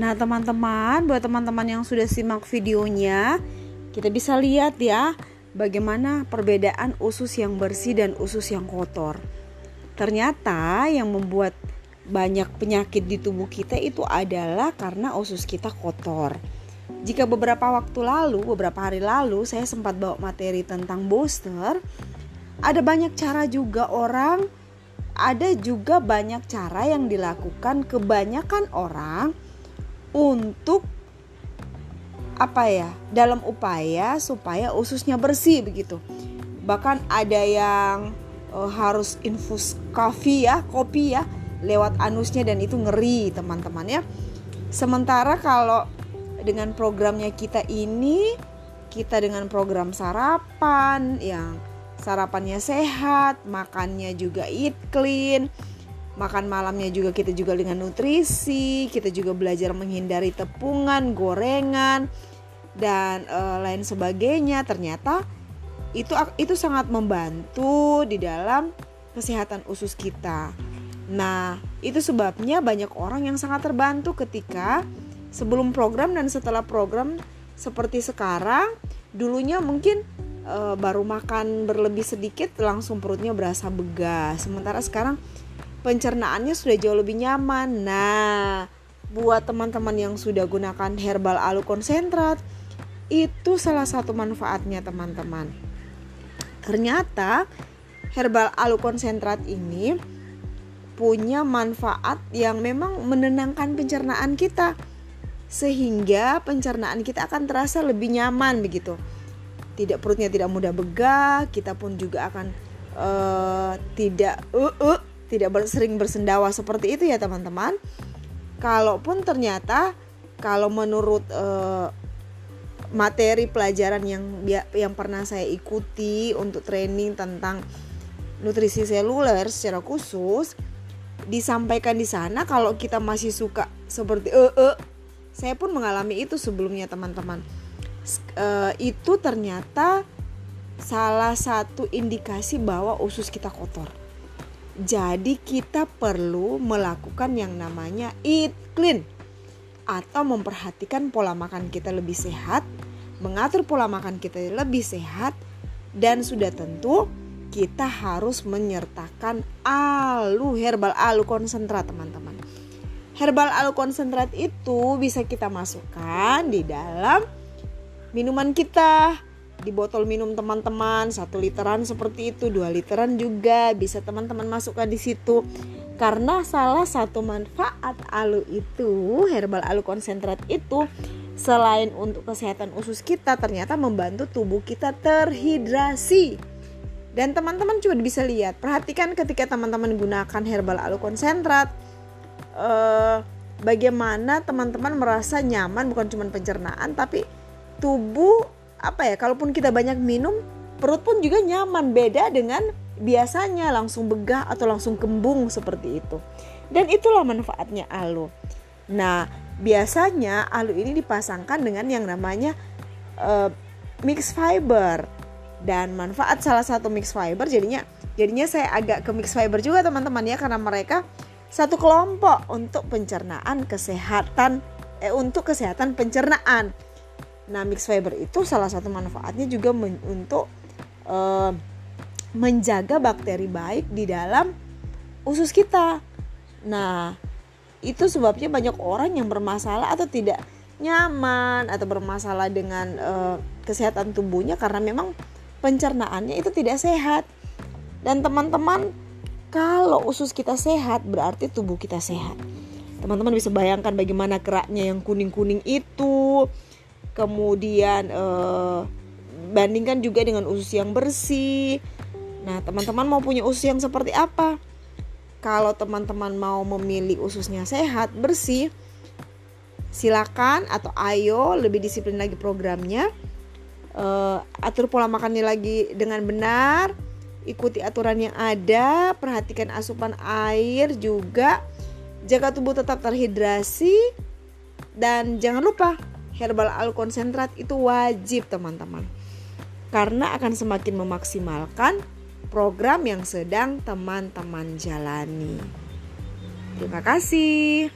Nah, teman-teman, buat teman-teman yang sudah simak videonya, kita bisa lihat ya bagaimana perbedaan usus yang bersih dan usus yang kotor. Ternyata yang membuat banyak penyakit di tubuh kita itu adalah karena usus kita kotor. Jika beberapa waktu lalu, beberapa hari lalu saya sempat bawa materi tentang booster, ada banyak cara juga orang ada juga banyak cara yang dilakukan kebanyakan orang untuk apa ya dalam upaya supaya ususnya bersih begitu. Bahkan ada yang uh, harus infus kopi ya kopi ya lewat anusnya dan itu ngeri teman-teman ya. Sementara kalau dengan programnya kita ini kita dengan program sarapan yang sarapannya sehat, makannya juga eat clean, makan malamnya juga kita juga dengan nutrisi, kita juga belajar menghindari tepungan, gorengan dan e, lain sebagainya. Ternyata itu itu sangat membantu di dalam kesehatan usus kita. Nah, itu sebabnya banyak orang yang sangat terbantu ketika sebelum program dan setelah program seperti sekarang. Dulunya mungkin e, baru makan berlebih sedikit langsung perutnya berasa begas. Sementara sekarang pencernaannya sudah jauh lebih nyaman. Nah, buat teman-teman yang sudah gunakan herbal alu konsentrat, itu salah satu manfaatnya teman-teman. Ternyata herbal alu konsentrat ini punya manfaat yang memang menenangkan pencernaan kita sehingga pencernaan kita akan terasa lebih nyaman begitu tidak perutnya tidak mudah begah kita pun juga akan uh, tidak uh, uh, tidak sering bersendawa seperti itu ya teman-teman kalaupun ternyata kalau menurut uh, materi pelajaran yang yang pernah saya ikuti untuk training tentang nutrisi seluler secara khusus disampaikan di sana kalau kita masih suka seperti eh uh, saya pun mengalami itu sebelumnya teman-teman uh, itu ternyata salah satu indikasi bahwa usus kita kotor. Jadi kita perlu melakukan yang namanya eat clean atau memperhatikan pola makan kita lebih sehat, mengatur pola makan kita lebih sehat dan sudah tentu kita harus menyertakan alu herbal alu konsentrat teman-teman. Herbal alu konsentrat itu bisa kita masukkan di dalam minuman kita di botol minum teman-teman satu literan seperti itu dua literan juga bisa teman-teman masukkan di situ. Karena salah satu manfaat alu itu herbal alu konsentrat itu selain untuk kesehatan usus kita ternyata membantu tubuh kita terhidrasi. Dan teman-teman juga bisa lihat perhatikan ketika teman-teman gunakan herbal alu konsentrat eh, bagaimana teman-teman merasa nyaman bukan cuma pencernaan tapi tubuh apa ya kalaupun kita banyak minum perut pun juga nyaman. Beda dengan biasanya langsung begah atau langsung kembung seperti itu. Dan itulah manfaatnya alu. Nah biasanya alu ini dipasangkan dengan yang namanya uh, mix fiber. Dan manfaat salah satu mix fiber jadinya jadinya saya agak ke mix fiber juga teman-teman ya. Karena mereka satu kelompok untuk pencernaan kesehatan eh untuk kesehatan pencernaan Nah, mix fiber itu salah satu manfaatnya juga men untuk uh, menjaga bakteri baik di dalam usus kita. Nah, itu sebabnya banyak orang yang bermasalah atau tidak nyaman atau bermasalah dengan uh, kesehatan tubuhnya karena memang pencernaannya itu tidak sehat. Dan teman-teman, kalau usus kita sehat berarti tubuh kita sehat. Teman-teman bisa bayangkan bagaimana keraknya yang kuning-kuning itu, kemudian eh, bandingkan juga dengan usus yang bersih. Nah, teman-teman mau punya usus yang seperti apa? Kalau teman-teman mau memilih ususnya sehat, bersih, silakan atau ayo lebih disiplin lagi programnya. Uh, atur pola makannya lagi dengan benar, ikuti aturan yang ada, perhatikan asupan air juga, jaga tubuh tetap terhidrasi, dan jangan lupa herbal al konsentrat itu wajib teman-teman karena akan semakin memaksimalkan program yang sedang teman-teman jalani. Terima kasih.